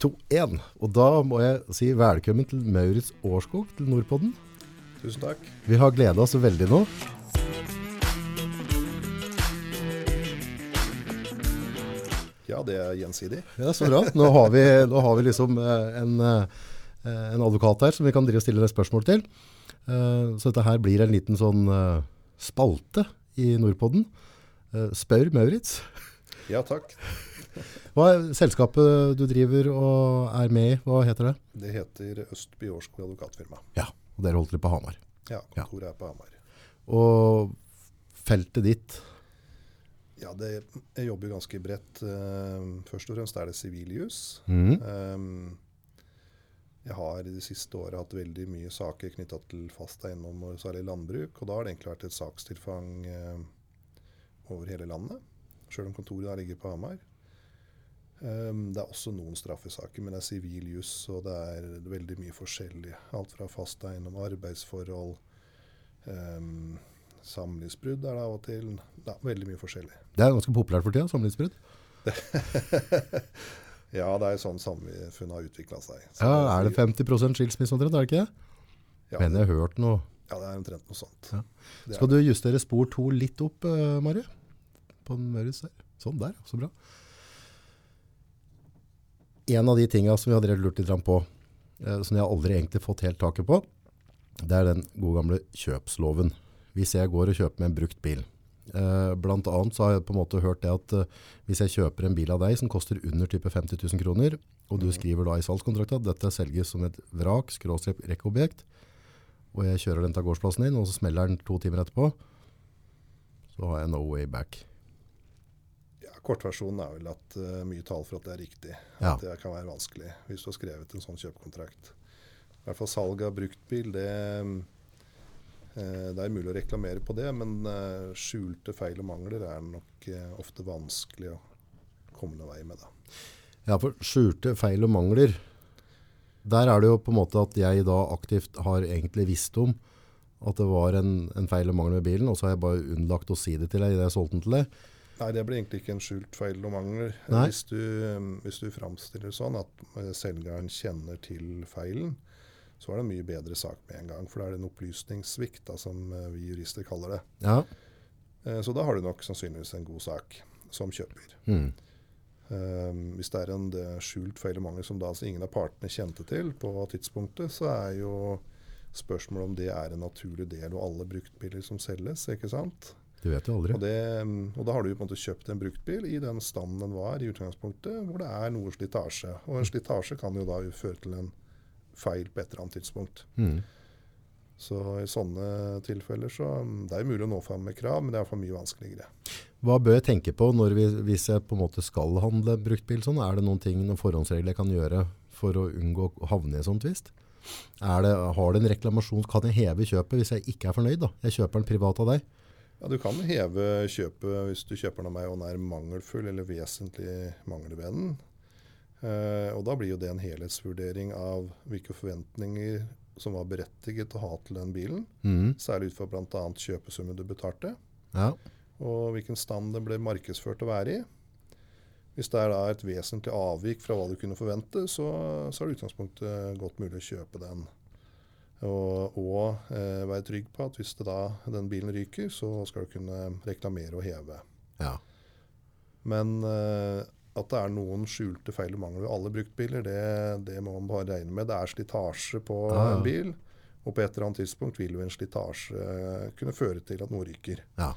to, én. Og da må jeg si velkommen til Maurits Årskog til Nordpodden. Tusen takk. Vi har gleda oss veldig nå. Ja, det er gjensidig. Ja, Så bra. Nå har vi, nå har vi liksom eh, en, eh, en advokat her som vi kan drive og stille deg spørsmål til. Eh, Så dette her blir en liten sånn spalte i Nordpodden. Spør Maurits. Ja, takk. Hva er selskapet du driver og er med i? Hva heter det? Det heter Østby Årskog advokatfirma. Ja, og dere holder til på Hamar. Ja, kontoret er på Hamar. Og feltet ditt Ja, det, jeg jobber ganske bredt. Eh, først og fremst er det siviljus. Mm. Eh, jeg har i de siste året hatt veldig mye saker knytta til fast eiendom, og særlig landbruk. Og da har det egentlig vært et sakstilfang eh, over hele landet. Sjøl om kontoret da ligger på Hamar. Um, det er også noen straffesaker, men det er sivil juss, og det er veldig mye forskjellig. Alt fra fast eiendom, arbeidsforhold, um, samlivsbrudd er det av og til. Ja, veldig mye forskjellig. Det er ganske populært for tida, samlivsbrudd. Ja, det er sånn samfunnet har utvikla seg. Så Ja, er det 50 skilsmisse omtrent, er det ikke det? Ja, Men jeg har hørt noe. ja, det er omtrent noe sånt. Ja. Skal du justere spor 2 litt opp, uh, Mari? På Maurits der. Sånn der, så bra. En av de tinga som vi har drevet lurt litt på, eh, som jeg aldri egentlig fått helt taket på, det er den gode gamle kjøpsloven. Hvis jeg går og kjøper meg en brukt bil. Eh, blant annet så har jeg på en måte hørt det at eh, hvis jeg kjøper en bil av deg som koster under type 50 000 kroner, og du skriver da i salgskontrakten at dette selges som et vrak, skråstrek rekkeobjekt, og jeg kjører den til gårdsplassen din, og så smeller den to timer etterpå, så har jeg no way back. Kortversjonen er vel at uh, mye taler for at det er riktig. Ja. At det kan være vanskelig hvis du har skrevet en sånn kjøpekontrakt. I hvert fall salg av bruktbil, det, uh, det er mulig å reklamere på det, men uh, skjulte feil og mangler er nok ofte vanskelig å komme noen vei med. Da. Ja, for skjulte feil og mangler, der er det jo på en måte at jeg da aktivt har egentlig visst om at det var en, en feil og mangel med bilen, og så har jeg bare unnlagt å si det til deg i det jeg solgte den til deg. Nei, det blir egentlig ikke en skjult feil og mangler. Nei. Hvis du, hvis du framstiller sånn at eh, selgeren kjenner til feilen, så er det en mye bedre sak med en gang. For da er det en opplysningssvikt, da, som eh, vi jurister kaller det. Ja. Eh, Så da har du nok sannsynligvis en god sak som kjøper. Mm. Um, hvis det er en det skjult feil og mangel som da altså ingen av partene kjente til på tidspunktet, så er jo spørsmålet om det er en naturlig del av alle bruktbiler som selges. ikke sant? Du vet jo aldri. Og, det, og da har du på en måte kjøpt en bruktbil i den standen den var i utgangspunktet, hvor det er noe slitasje. Og en slitasje kan jo da føre til en feil på et eller annet tidspunkt. Mm. Så i sånne tilfeller så Det er mulig å nå fram med krav, men det er iallfall mye vanskeligere. Hva bør jeg tenke på når vi, hvis jeg på en måte skal handle bruktbil sånn? Er det noen ting, noen forhåndsregler jeg kan gjøre for å unngå å havne i en sånn tvist? Er det, har det en reklamasjon? Kan jeg heve kjøpet hvis jeg ikke er fornøyd? da? Jeg kjøper den privat av deg. Ja, Du kan heve kjøpet hvis du kjøper den av meg og den er mangelfull eller vesentlig mangler ved den. Eh, og Da blir jo det en helhetsvurdering av hvilke forventninger som var berettiget å ha til den bilen. Mm. Særlig ut fra bl.a. kjøpesummen du betalte, Ja. og hvilken stand den ble markedsført å være i. Hvis det er da et vesentlig avvik fra hva du kunne forvente, så, så er det utgangspunktet godt mulig å kjøpe den. Og, og eh, være trygg på at hvis det da, den bilen ryker, så skal du kunne reklamere og heve. ja. Men eh, at det er noen skjulte feil og mangler ved alle bruktbiler, det, det må man bare regne med. Det er slitasje på ah. en bil, og på et eller annet tidspunkt vil jo en slitasje eh, kunne føre til at noe ryker. Ja.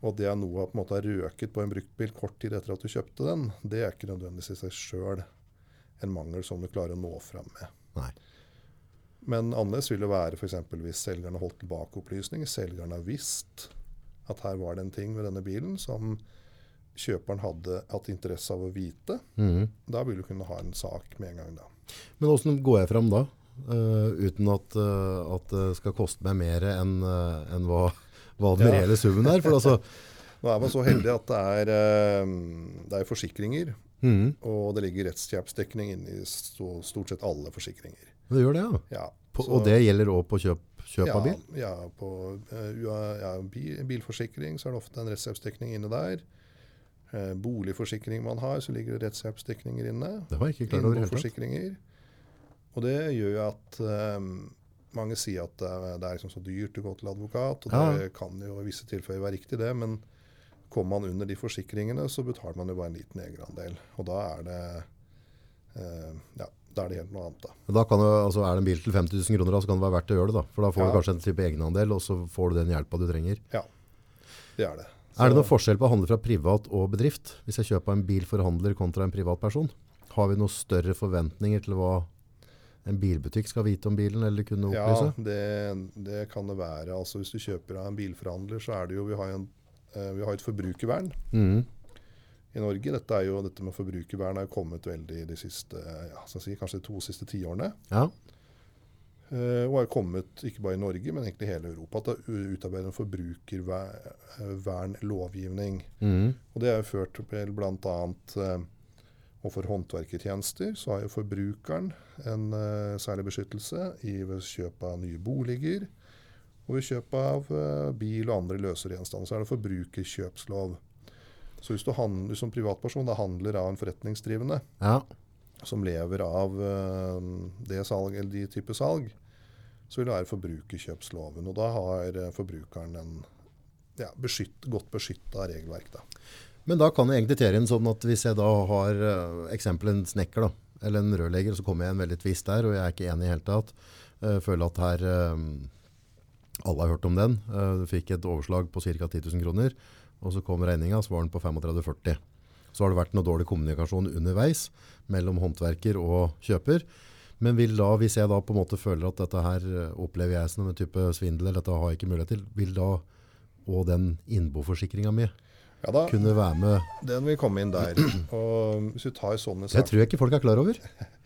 Og det er noe på en måte har røket på en bruktbil kort tid etter at du kjøpte den, det er ikke nødvendigvis i seg sjøl en mangel som du klarer å nå fram med. Nei. Men annerledes vil det være f.eks. hvis selgeren har holdt tilbake opplysninger. Selgeren har visst at her var det en ting ved denne bilen som kjøperen hadde hatt interesse av å vite. Mm. Da vil du kunne ha en sak med en gang da. Men hvordan går jeg fram da? Uh, uten at, uh, at det skal koste meg mer enn uh, en hva, hva den Ja. reelle summen er. For altså, Nå er man så heldig at det er, eh, det er forsikringer, mm, og det ligger rettshjelpsdekning inne i stort sett alle forsikringer. Det gjør det, ja. Ja, På, så- og det gjelder også på kjøp, kjøp av bil? Ja, på eh, ja, bil, bilforsikring så er det ofte en rettshjelpsdekning inne der. eh, boligforsikring man har, så ligger det rettshjelpsdekninger inne. Det var jeg ikke klar over. Innboforsikringer. Og det gjør jo at eh, mange sier at det er, det er liksom så dyrt å gå til advokat, og Ja. det kan jo i visse tilfeller være riktig, det. Men kommer man under de forsikringene, så betaler man jo bare en liten egenandel. Og da er det eh, ja, da er det helt noe annet, da. Da kan jo, altså er det en bil til 50 000 kroner, da, så kan det være verdt å gjøre det. da. For da får du kanskje en type egenandel, og så får du den hjelpa du trenger. Ja, Det er det. Er det noen forskjell på å handle fra privat og bedrift? Hvis jeg kjøper en bil for handler kontra en privatperson? Har vi noen større forventninger til hva en bilbutikk skal vite om bilen, eller kunne Ja, det, det kan det være. Altså Hvis du kjøper av en bilforhandler, så er det jo Vi har, en, eh, vi har et forbrukervern Mhm. I Norge. Dette, er jo, dette med forbrukervern har kommet veldig de siste ja, si, kanskje de to siste tiårene. Ja. Uh, og har kommet ikke bare i Norge, men egentlig i hele Europa. At det er utarbeidet en forbrukervernlovgivning. Mm. Og det er jo ført til bl.a. Uh, og for håndverkertjenester så har jo forbrukeren en uh, særlig beskyttelse i ved kjøp av nye boliger. Og ved kjøp av eh, bil og andre løsere gjenstander så er det forbrukerkjøpslov. Så hvis du handler, som privatperson da handler av en forretningsdrivende ja. som lever av uh, det salg, eller de type salg, så vil det være forbrukerkjøpsloven. Og da har eh, forbrukeren en ja, beskytt, godt beskytta regelverk. da. Men da kan jeg egentlig tere inn sånn at hvis jeg da har uh, eksempel en snekker da, eller en rørlegger, så kommer jeg en veldig tvist der, og jeg er ikke enig i hele tatt. Uh, føler at her, uh, alle har hørt om den. Uh, du fikk et overslag på ca. 10 000 kroner, og så kom regninga, så var den på 35-40. Så har det vært noe dårlig kommunikasjon underveis mellom håndverker og kjøper. Men vil da, hvis jeg da på en måte føler at dette her uh, opplever jeg som en type svindel, eller dette har jeg ikke mulighet til, vil da og den innboforsikringa mi Ja da, kunne være med Den vil komme inn der. Og hvis du tar sånne Det tror jeg ikke folk er klar over.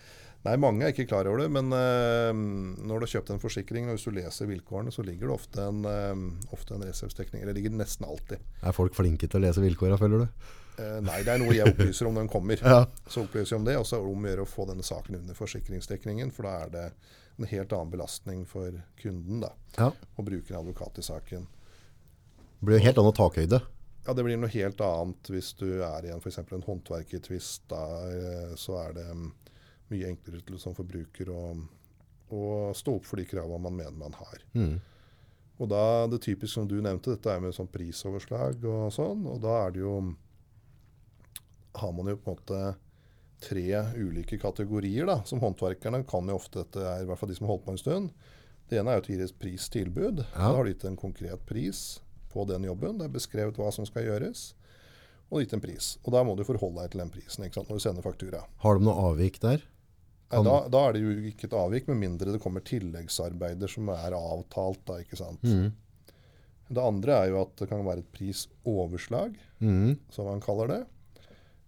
Nei, mange er ikke klar over det, men uh, når du har kjøpt en forsikring, og hvis du leser vilkårene, så ligger det ofte en, uh, ofte en resepsdekning. Eller det ligger nesten alltid. Er folk flinke til å lese vilkårene, føler du? Uh, nei, det er noe jeg opplyser om når den kommer. Ja. Så opplyser jeg om det, og så er det om å gjøre å få denne saken under forsikringsdekningen, for da er det en helt annen belastning for kunden da, ja. å bruke en advokat i saken. Det blir jo helt annen takhøyde. Ja, Det blir noe helt annet hvis du er i en, for en håndverkertvist. Så er det mm, mye enklere til som forbruker å, å stå opp for de kravene man mener man har. Mm. Og da, Det typiske som du nevnte, dette er med sånn prisoverslag og sånn. Og da er det jo Har man jo på en måte tre ulike kategorier. da, Som håndverkerne kan jo ofte dette, er i hvert fall de som har holdt på en stund. Det ene er jo å gi et pristilbud. Ja. Da har du gitt en konkret pris på den jobben. Det er beskrevet hva som skal gjøres. Og gitt en pris. Og da må du forholde deg til den prisen ikke sant, når du sender faktura. Har de noe avvik der? Kan- da, da er det jo ikke et avvik, med mindre det kommer tilleggsarbeider som er avtalt. da, ikke sant? Mm. Det andre er jo at det kan være et prisoverslag, Mm. som man kaller det.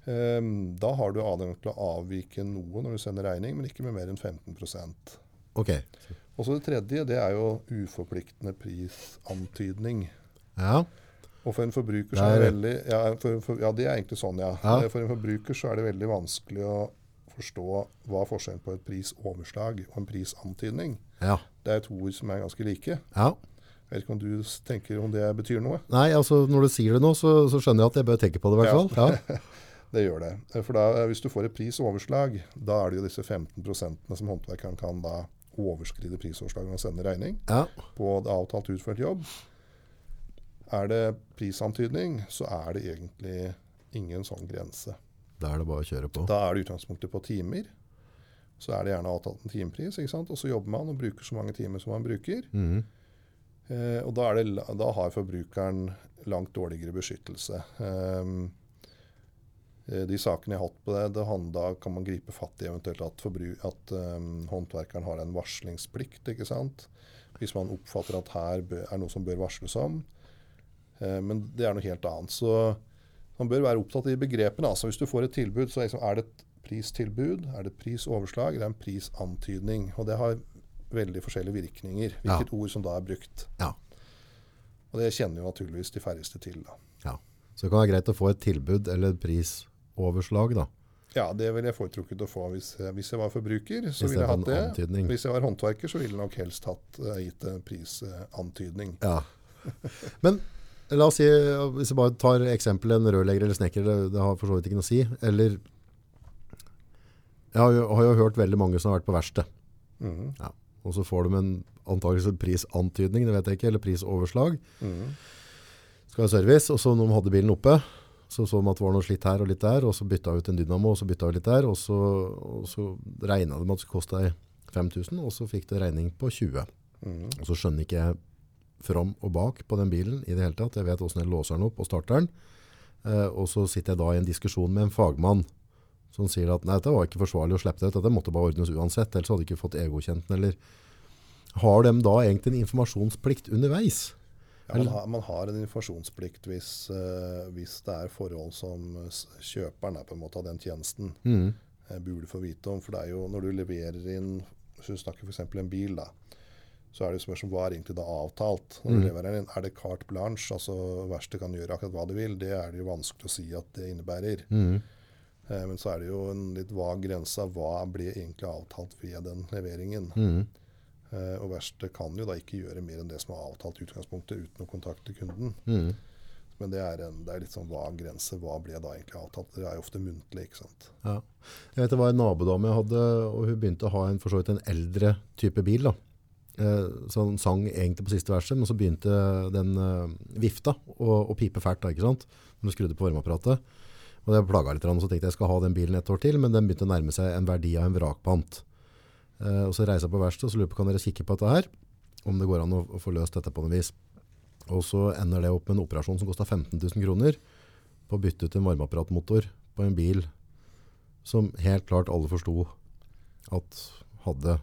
Um, da har du adgang til å avvike noe når du sender regning, men ikke med mer enn 15% Ok. Og så Det tredje det er jo uforpliktende prisantydning. Ja. Og for en forbruker så er det veldig ja, for, for, ja, det er egentlig sånn, ja. Ja. For en forbruker så er det veldig vanskelig å forstå hva forskjellen på et prisoverslag og en prisantydning. ja. Det er to ord som er ganske like. ja. Jeg vet ikke om du tenker om det betyr noe? Nei, altså når du sier det nå, så, så skjønner jeg at jeg bør tenke på det i hvert fall. Ja. Det gjør det. For da, hvis du får et prisoverslag, da er det jo disse 15% som håndverkeren kan da overskride prisoverslaget og sende regning Ja. på det avtalt utført jobb. Er det prisantydning, så er det egentlig ingen sånn grense. Da er det bare å kjøre på. Da er det utgangspunktet på timer. Så er det gjerne avtalt en timepris, ikke sant? og så jobber man og bruker så mange timer som man bruker. Mm. Eh, og da, er det, da har forbrukeren langt dårligere beskyttelse. Ehm, eh, de sakene jeg har hatt på det, det handla, kan man gripe fatt i eventuelt at, forbru, at um, håndverkeren har en varslingsplikt. ikke sant? Hvis man oppfatter at her bør, er noe som bør varsles om. Eh, men det er noe helt annet. Så man bør være opptatt i begrepene. altså Hvis du får et tilbud, så er liksom, er det et pristilbud, er det et prisoverslag eller en prisantydning. Og det har veldig forskjellige virkninger, hvilket ord som da er brukt. Ja. Og det kjenner jo naturligvis de færreste til. da. ja. Så det kan være greit å få et tilbud eller et prisoverslag, da. Ja, det ville jeg foretrukket å få hvis, jeg- hvis jeg var forbruker. så ville jeg hatt det. antydning. Hvis jeg var håndverker, så ville jeg nok helst hatt, uh, gitt en prisantydning. Ja. Men La oss si, hvis jeg bare tar eksempel en rørlegger eller snekker, det, det har for så vidt ikke noe å si. Eller Jeg har jo, har jo hørt veldig mange som har vært på verksted. Mm. Ja. Og så får de en antakeligvis en prisantydning, det vet jeg ikke, eller prisoverslag. Mm. Skal ha service, og så når de hadde bilen oppe, så så de at det var noe slitt her og litt der, og så bytta ut en dynamo, og så bytta vi litt der, og så, og så regna de at det skulle koste deg 5000, og så fikk de regning på 20. Mm. Og så skjønner ikke jeg fram og bak på den bilen i det hele tatt. Jeg vet hvordan jeg låser den opp og starter den. Eh, og så sitter jeg da i en diskusjon med en fagmann som sier at nei, dette var ikke forsvarlig å slippe det ut. Dette måtte bare ordnes uansett, ellers hadde de ikke fått EU-godkjent den. Eller har de da egentlig en informasjonsplikt underveis? Ja, man, har, man har en informasjonsplikt hvis, uh, hvis det er forhold som kjøperen er på en måte av den tjenesten Mm. eh, burde få vite om. For det er jo når du leverer inn Hvis du snakker f.eks. en bil, da, så er det jo spørsmål hva er egentlig da avtalt. Mm. Er det carte blanche, altså verkstedet kan gjøre akkurat hva du vil? Det er det jo vanskelig å si at det innebærer. Mm. Eh, men så er det jo en litt vag grense av hva ble egentlig avtalt ved den leveringen. Mm. Eh, og verkstedet kan jo da ikke gjøre mer enn det som er avtalt i utgangspunktet, uten å kontakte kunden. Mm. Men det er, en, det er litt sånn vag grense. Hva ble da egentlig avtalt? Det er jo ofte muntlig, ikke sant. Ja. Jeg vet det var en nabodame jeg hadde, og hun begynte å ha en, for så vidt en eldre type bil. Da. Så han sang egentlig på siste verset, men så begynte den eh, vifta å, å pipe fælt da, ikke sant? Når du skrudde på varmeapparatet. Og det plaga litt, og så tenkte jeg jeg skal ha den bilen et år til, men den begynte å nærme seg en verdi av en vrakpant. Eh, og så reiser jeg på verkstedet og så lurer på kan dere kikke på dette her, om det går an å, å få løst dette på noe vis. Og så ender det opp med en operasjon som kosta 15 000 kroner på å bytte ut en varmeapparatmotor på en bil som helt klart alle forsto at hadde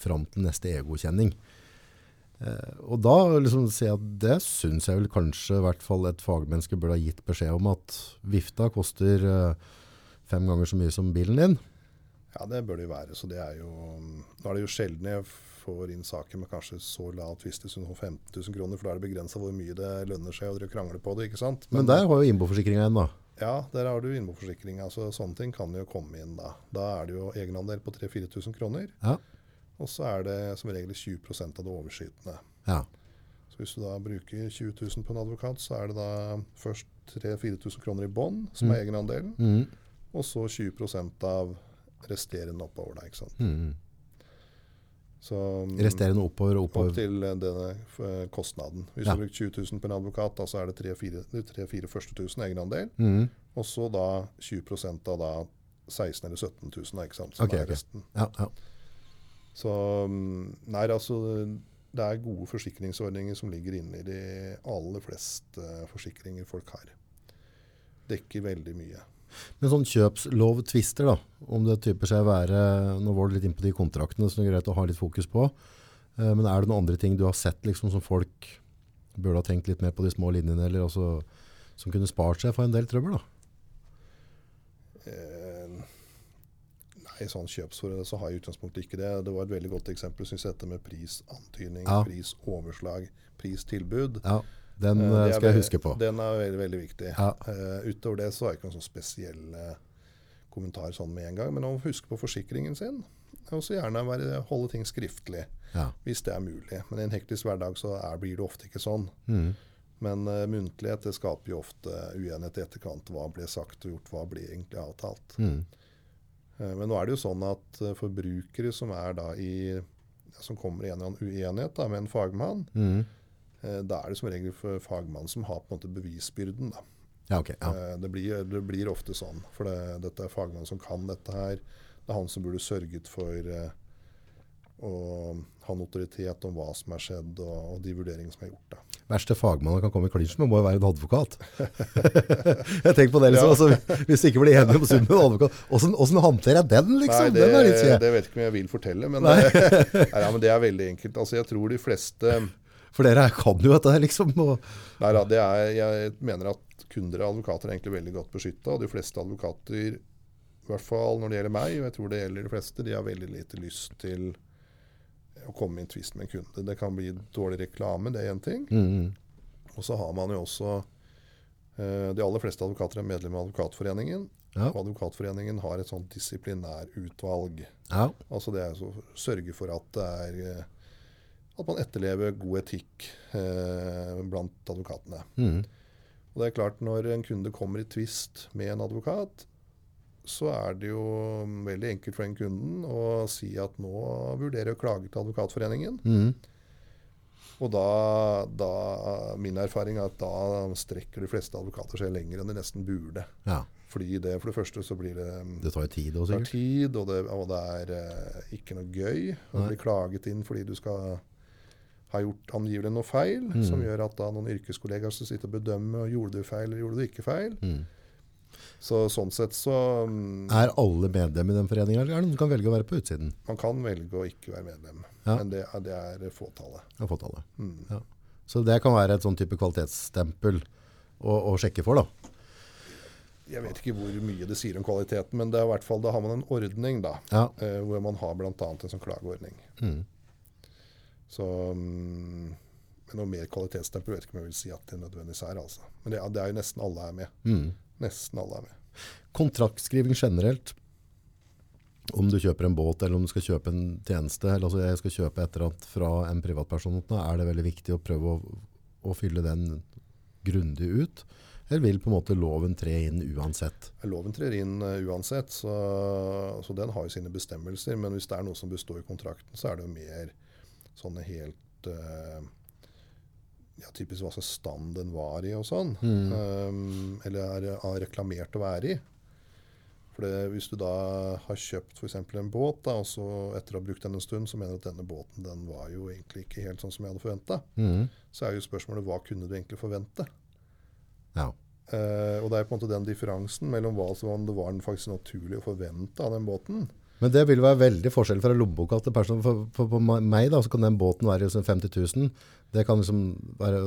fram til neste egokjenning. Eh, og da liksom jeg at det syns jeg vel kanskje i hvert fall et fagmenneske burde ha gitt beskjed om at vifta koster eh, fem ganger så mye som bilen din. Ja, det bør det jo være. Så det er jo Nå er det jo sjelden jeg får inn saker med kanskje så lav tvist som 15 000 kroner, for da er det begrensa hvor mye det lønner seg å krangle på det, ikke sant. Men der har jo innboforsikringa en, da. Ja, der har du innboforsikringa. Så sånne ting kan jo komme inn da. Da er det jo egenandel på 3000-4000 kroner. Ja. Og så er det som regel 20% av det overskytende. Ja. Så hvis du da bruker 20 000 på en advokat, så er det da først 3000-4000 kroner i bånn, som Mm. er egenandelen, Mm. og så 20% av resterende oppover deg. ikke sant? Mm. Så, mm, Resterende oppover og opp til eh, denne eh, kostnaden. Hvis Ja. du bruker 20 000 på en advokat, da så er det 3-4 første tusen egenandel, Mm. og så da 20% av da 16 eller 17 000, da, ikke sant? som okay, er resten. resten. Ja, ja. Så mm, nei, altså det er gode forsikringsordninger som ligger inne i de aller fleste forsikringer folk har. Dekker veldig mye. Men sånn kjøpslovtvister da, om det typer seg å være, nå var du litt inn på de kontraktene, så det er greit å ha litt fokus på, Eh, men er det noen andre ting du har sett liksom, som folk burde ha tenkt litt mer på de små linjene, eller altså, som kunne spart seg for en del trøbbel da? Eh, nei, sånn kjøpsforhold så har jeg i utgangspunktet ikke det. Det var et veldig godt eksempel, synes jeg, dette med prisantydning, Ja. prisoverslag, pristilbud. Ja, den uh, skal jeg huske på. Den er veldig, veldig viktig. Ja. Uh, utover det så har jeg ikke noen sånn spesielle kommentar sånn med en gang. Men å huske på forsikringen sin, og så gjerne være, holde ting skriftlig, Ja. hvis det er mulig. Men i en hektisk hverdag så er, blir det ofte ikke sånn. Mm. Men uh, muntlighet det skaper jo ofte uenighet i etterkant. Hva ble sagt og gjort, hva ble egentlig avtalt. Mm. Eh, men nå er det jo sånn at eh, forbrukere som er da i som kommer i en eller annen uenighet da, med en fagmann, Mm. eh, da er det som regel for fagmannen som har på en måte bevisbyrden. da. Ja, okay, Ja. Det, blir, det blir ofte sånn, for det, dette er fagmannen som kan dette her. Det er han som burde sørget for å ha en autoritet om hva som er skjedd, og, og de vurderingene som er gjort. da. Verste fagmannen kan komme i klinsj med må jo være en advokat. jeg tenker på det liksom, Ja. altså, hvis du ikke blir enig på summen med en advokat, hvordan, hvordan håndterer jeg den liksom? Nei, det, den er litt skje. det vet ikke om jeg vil fortelle, men det, nei, ja, men det er veldig enkelt. Altså, jeg tror de fleste For dere kan jo dette liksom. Og, Nei da, det er, jeg mener at kunder og advokater er egentlig veldig godt beskytta. Og de fleste advokater, i hvert fall når det gjelder meg, og jeg tror det gjelder de fleste, de har veldig lite lyst til å komme i en tvist med en kunde. Det kan bli dårlig reklame, det er én ting. mm, Og så har man jo også eh, De aller fleste advokater er medlem av Advokatforeningen. ja, Og Advokatforeningen har et sånt disiplinærutvalg. ja, Altså det er å sørge for at det er eh, at man etterlever god etikk eh, blant advokatene. Mm. Og det er klart, når en kunde kommer i tvist med en advokat, så er det jo veldig enkelt for den kunden å si at nå vurderer jeg å klage til Advokatforeningen. Mm. Og da, da Min erfaring er at da strekker de fleste advokater seg lenger enn de nesten burde. Ja, Fordi det, for det første så blir det det tar jo tid også, tar sikkert. tid, og det, og det er eh, ikke noe gøy å bli klaget inn fordi du skal ha gjort angivelig noe feil, Mm. som gjør at da noen yrkeskollegaer skal sitte og bedømme og gjorde du feil eller gjorde du ikke feil. Mm. Så sånn sett så um, Er alle medlem i den foreningen, eller er det noen som kan velge å være på utsiden? Man kan velge å ikke være medlem, Ja. men det, det er fåtallet. Ja, fåtallet. Mm. Ja. Så det kan være et sånn type kvalitetsstempel å, å sjekke for, da. Jeg vet ikke hvor mye det sier om kvaliteten, men det er i hvert fall, da har man en ordning da, Ja. eh, hvor man har bl.a. en sånn klageordning. Mm. Så um, noe mer kvalitetsstempel vet ikke om jeg vil si at det nødvendigvis er. altså. Men det, det er jo nesten alle er med. Mm. Nesten alle er med. Kontraktskriving generelt, om du kjøper en båt eller om du skal kjøpe en tjeneste, eller altså jeg skal kjøpe et eller annet fra en privatperson, er det veldig viktig å prøve å, å fylle den grundig ut? Eller vil på en måte loven tre inn uansett? Loven trer inn eh, uansett, så, så den har jo sine bestemmelser. Men hvis det er noe som består i kontrakten, så er det jo mer sånne helt eh, ja, Typisk hva slags stand den var i og sånn. Mm. Um, eller er, har reklamert å være i. For det, Hvis du da har kjøpt f.eks. en båt, da, og så etter å ha brukt den en stund, så mener du at denne båten den var jo egentlig ikke helt sånn som jeg hadde forventa, Mm. så er jo spørsmålet hva kunne du egentlig forvente? Ja. Uh, og det er på en måte den differansen mellom hva som det var faktisk naturlig å forvente av den båten. Men det vil være veldig forskjell fra lommeboka til personen. For, for, for meg da, så kan den båten være liksom 50 000. Det kan liksom være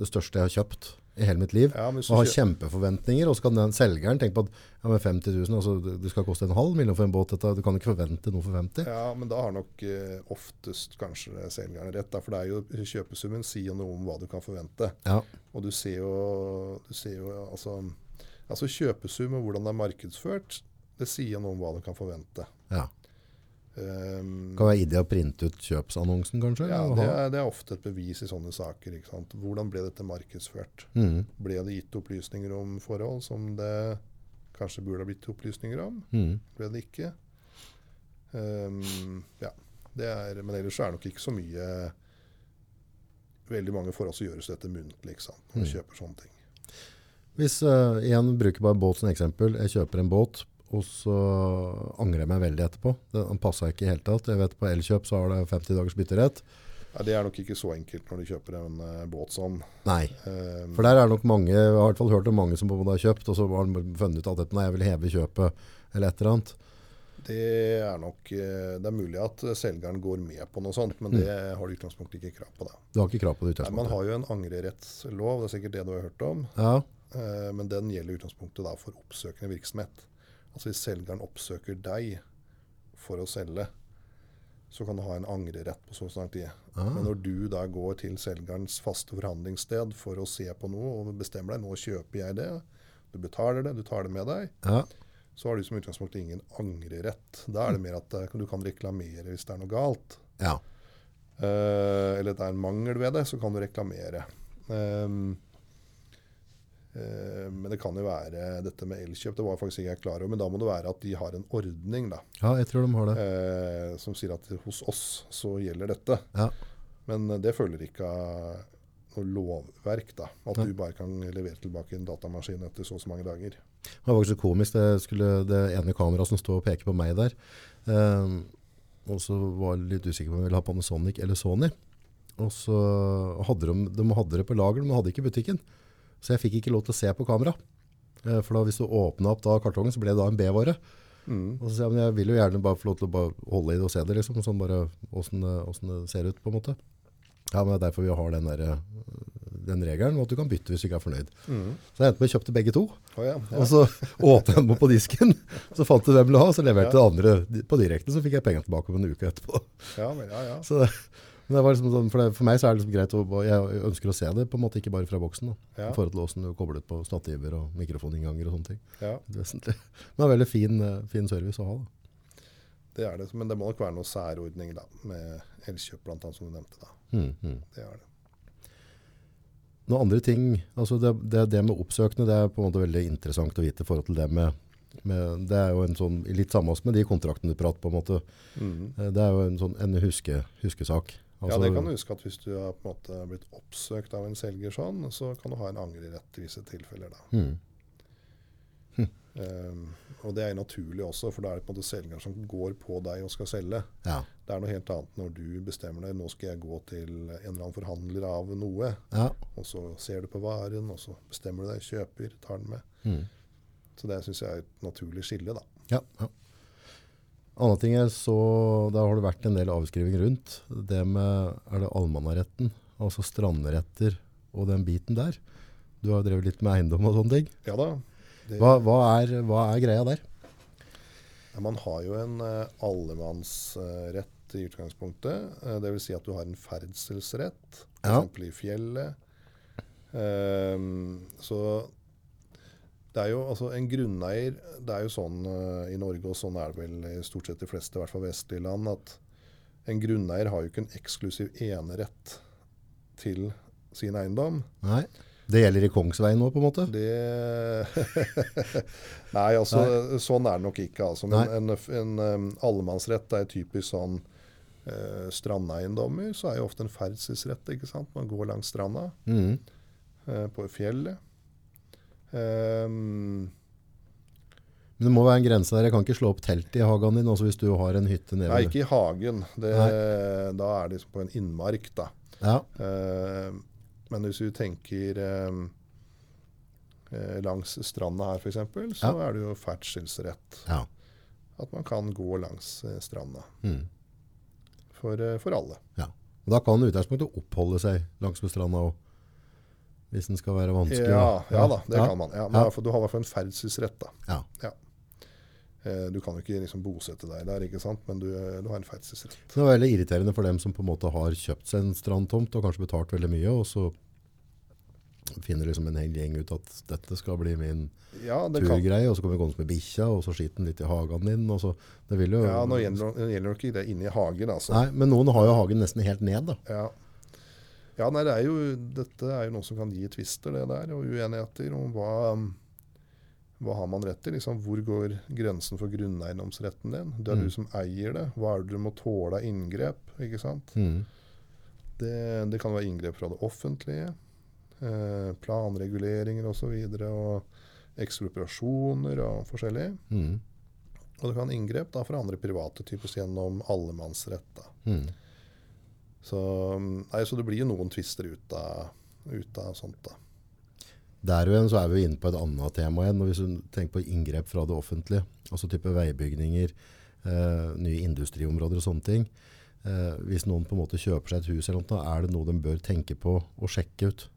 det største jeg har kjøpt i hele mitt liv. Ja, men Og har kjempeforventninger, og så kan den selgeren tenke på at ja, med 50 000, altså, det- skal koste en halv million for en båt. Dette. Du kan ikke forvente noe for 50. ja, men da har nok eh, oftest kanskje selgeren rett. Da, for det er jo kjøpesummen sier noe om hva du kan forvente. Ja, Og du ser jo, du ser jo altså, altså kjøpesum og hvordan det er markedsført, det sier noe om hva du kan forvente. ja. Um, Kan være idé å printe ut kjøpsannonsen, kanskje? ja, det er, det er ofte et bevis i sånne saker. Hvordan ble dette markedsført? Mm, Ble det gitt opplysninger om forhold som det kanskje burde ha blitt opplysninger om? mm. Ble det ikke? Um, ja, det er, men ellers er det nok ikke så mye Veldig mange forhold så gjøres dette muntlig ikke sant? når du Mm. kjøper sånne ting. Hvis, uh, en bruker bare båt som eksempel. Jeg kjøper en båt, og så angrer jeg meg veldig etterpå. Den passa ikke i hele tatt. Jeg vet på Elkjøp så har det 50 dagers bytterett. Ja, det er nok ikke så enkelt når du kjøper en uh, båt sånn. Nei. Um, For der er det nok mange, jeg har i hvert fall hørt om mange som har kjøpt, og så har de funnet ut at dette, nei, jeg vil heve kjøpet, eller et eller annet. det er nok eh, Det er mulig at selgeren går med på noe sånt, men det har du i utgangspunktet ikke krav på. da. Du har ikke krav på det Nei, Man har jo en angrerettslov, det er sikkert det du har hørt om. Ja, Men den gjelder i utgangspunktet da for oppsøkende virksomhet. Altså Hvis selgeren oppsøker deg for å selge, så kan du ha en angrerett på så lang tid. Ah. Men når du da går til selgerens faste forhandlingssted for å se på noe og bestemmer deg nå kjøper jeg det, du betaler det, du tar det med deg, ja, så har du som utgangspunkt ingen angrerett. Da er det mer at eh, du kan reklamere hvis det er noe galt. ja. Uh, eller det er en mangel ved det, så kan du reklamere. Eh, men det kan jo være dette med elkjøp, det var faktisk ikke jeg klar over. Men da må det være at de har en ordning da, ja, jeg tror de har det. eh, som sier at hos oss så gjelder dette. Ja. Men eh, det følger ikke av noe lovverk. da, At ja. du bare kan levere tilbake en datamaskin etter så og så mange dager. Det var faktisk komisk, det, skulle, det ene kameraet som står og peker på meg der. eh, og så var jeg litt usikker på om jeg ville ha Panasonic eller Sony. Og så hadde de, de hadde det på lager, men hadde ikke butikken. Så jeg fikk ikke lov til å se på kamera. Eh, For da hvis du åpnet opp da kartongen, så ble det da en B-vare. Mm. Og så sier jeg, men jeg vil jo gjerne bare få lov til å holde i det og se det, liksom. Sånn bare hvordan, det- ser ut, på en måte. Ja, men det er derfor vi har den, der, øh, den regelen, og at du kan bytte hvis du ikke er fornøyd. Mm. Så jeg endte med å kjøpte begge to. Oh, ja, ja. Og så åpnet jeg den på disken, så fant du hvem du ville ha, så leverte det andre på direkten. så fikk jeg pengene tilbake om en uke etterpå. ja, men, ja, ja. Så liksom sånn, for, det, for meg så er det liksom greit, å, jeg ønsker å se det på en måte, ikke bare fra boksen, da, Ja. i forhold til åssen du kobler ut på stativer og mikrofoninnganger og sånne ting. ja. Det er vesentlig. Men det er veldig fin, eh, fin service å ha. Da. det er det. Men det må nok være noen særordning da, med Elkjøp, annet, som du nevnte. da. Mm, mm. Det er det. Noen andre ting, altså det, det, det med oppsøkende, det er på en måte veldig interessant å vite i forhold til det med, med det er jo en sånn, litt samme med de kontraktene du prater på en måte. Mhm. Eh, Det er jo en sånn en huske, huskesak. Ja, det kan du huske at hvis du har på en måte blitt oppsøkt av en selger sånn, så kan du ha en angrerett i visse tilfeller. da. Mm, Um, og det er naturlig også, for da er det på en måte selger som går på deg og skal selge. ja, Det er noe helt annet når du bestemmer deg nå skal jeg gå til en eller annen forhandler av noe, ja. og så ser du på varen, og så bestemmer du deg, kjøper, tar den med. Mm. Så det syns jeg er et naturlig skille, da. Ja, ja. Andre ting er så, da har det vært en del avskriving rundt. Det med, er det allmannaretten, altså strandretter og den biten der. Du har jo drevet litt med eiendom og sånne ting. Ja da. Det, Hva, hva, er, hva er greia der? ja, man har jo en uh, allemannsrett i utgangspunktet. Uh, det vil si at du har en ferdselsrett, Ja. i fjellet. Ehm, så det er jo altså en grunneier Det er jo sånn uh, i Norge, og sånn er det vel i stort sett de fleste, i hvert fall vestlige land, at en grunneier har jo ikke en eksklusiv enerett til sin eiendom. Nei, det gjelder i Kongsveien nå på en måte. Det Nei, altså sånn er det nok ikke. Altså. Men Nei. en, en um, allemannsrett er typisk sånn eh, strandeiendommer. Så er jo ofte en ferdselsrett. ikke sant? Man går langs stranda Mm. eh, på fjellet. Ehm, Men det må være en grense der. Jeg kan ikke slå opp teltet i hagen din, altså hvis du har en hytte nede. nei, ikke i hagen. Det, da er det liksom på en innmark, da. Ja, Uh, men hvis du tenker eh, langs stranda her, f.eks., så Ja. er det jo ferdselsrett. ja. At man kan gå langs eh, stranda. Mm. For, eh, for alle. Og Da kan utgangspunktet oppholde seg langs med stranda òg. Hvis den skal være vanskelig. Ja, ja da, det kan man. Ja, men du har i hvert fall en ferdselsrett. Ja. Eh, Du kan jo ikke liksom bosette deg der, ikke sant? men du, du har en ferdselsrett. Det er veldig irriterende for dem som på en måte har kjøpt seg en strandtomt og kanskje betalt veldig mye, og så finner liksom en hel gjeng ut at dette skal bli min Ja, turgreie, og så kommer gående med bikkja, og så skiter den litt i hagen din. Og så, det vil jo, Ja, Nå gjelder det gjelder ikke det inne i hagen, altså. Nei, men noen har jo hagen nesten helt ned, da. Ja. Ja, nei, det er jo, dette er jo noe som kan gi tvister, det der, og uenigheter om hva, hva har man rett til. Liksom, hvor går grensen for grunneiendomsretten din? Det er Mm. du som eier det. Hva er det du må tåle av inngrep? ikke sant? Mm. Det, det kan være inngrep fra det offentlige. Eh, planreguleringer osv. Og, så og ekspropriasjoner og forskjellig. Mm. Og det kan inngrep da fra andre private, typisk gjennom allemannsrett. da. Mm. Så, nei, så det blir jo noen tvister ut av, ut av sånt. da. Der igjen så er vi inne på et annet tema igjen. Hvis du tenker på inngrep fra det offentlige, altså type veibygninger, eh, nye industriområder og sånne ting. Eh, hvis noen på en måte kjøper seg et hus, eller noe, er det noe de bør tenke på og sjekke ut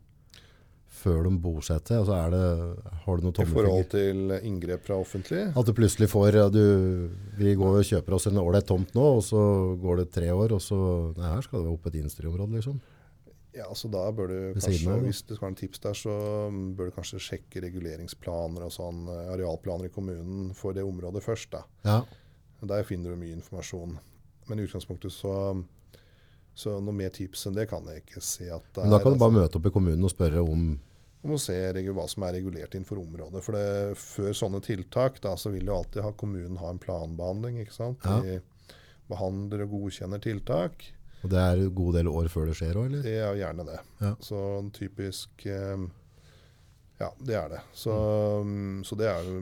før de bosetter? Altså er det, har du noen I forhold til inngrep fra offentlig. At du plutselig får ja, du, Vi går og kjøper oss en ålreit tomt nå, og så går det tre år, og så Nei, her skal det være opp et industriområde, liksom. Ja, så da bør du kanskje, av. Hvis det skal være en tips der, så bør du kanskje sjekke reguleringsplaner og sånn, eh, arealplaner i kommunen for det området først. da. Ja. Der finner du mye informasjon. Men i utgangspunktet så, så noe mer tips enn det kan jeg ikke se at det Men da kan du bare altså. møte opp i kommunen og spørre om om å se hva som er regulert innenfor området. For det, før sånne tiltak da, så vil jo alltid ha kommunen ha en planbehandling. ikke sant? Ja. De behandler og godkjenner tiltak. Og det er en god del år før det skjer òg, eller? Det er jo gjerne det. Ja. Så typisk eh, Ja, det er det. Så, mm, så det er jo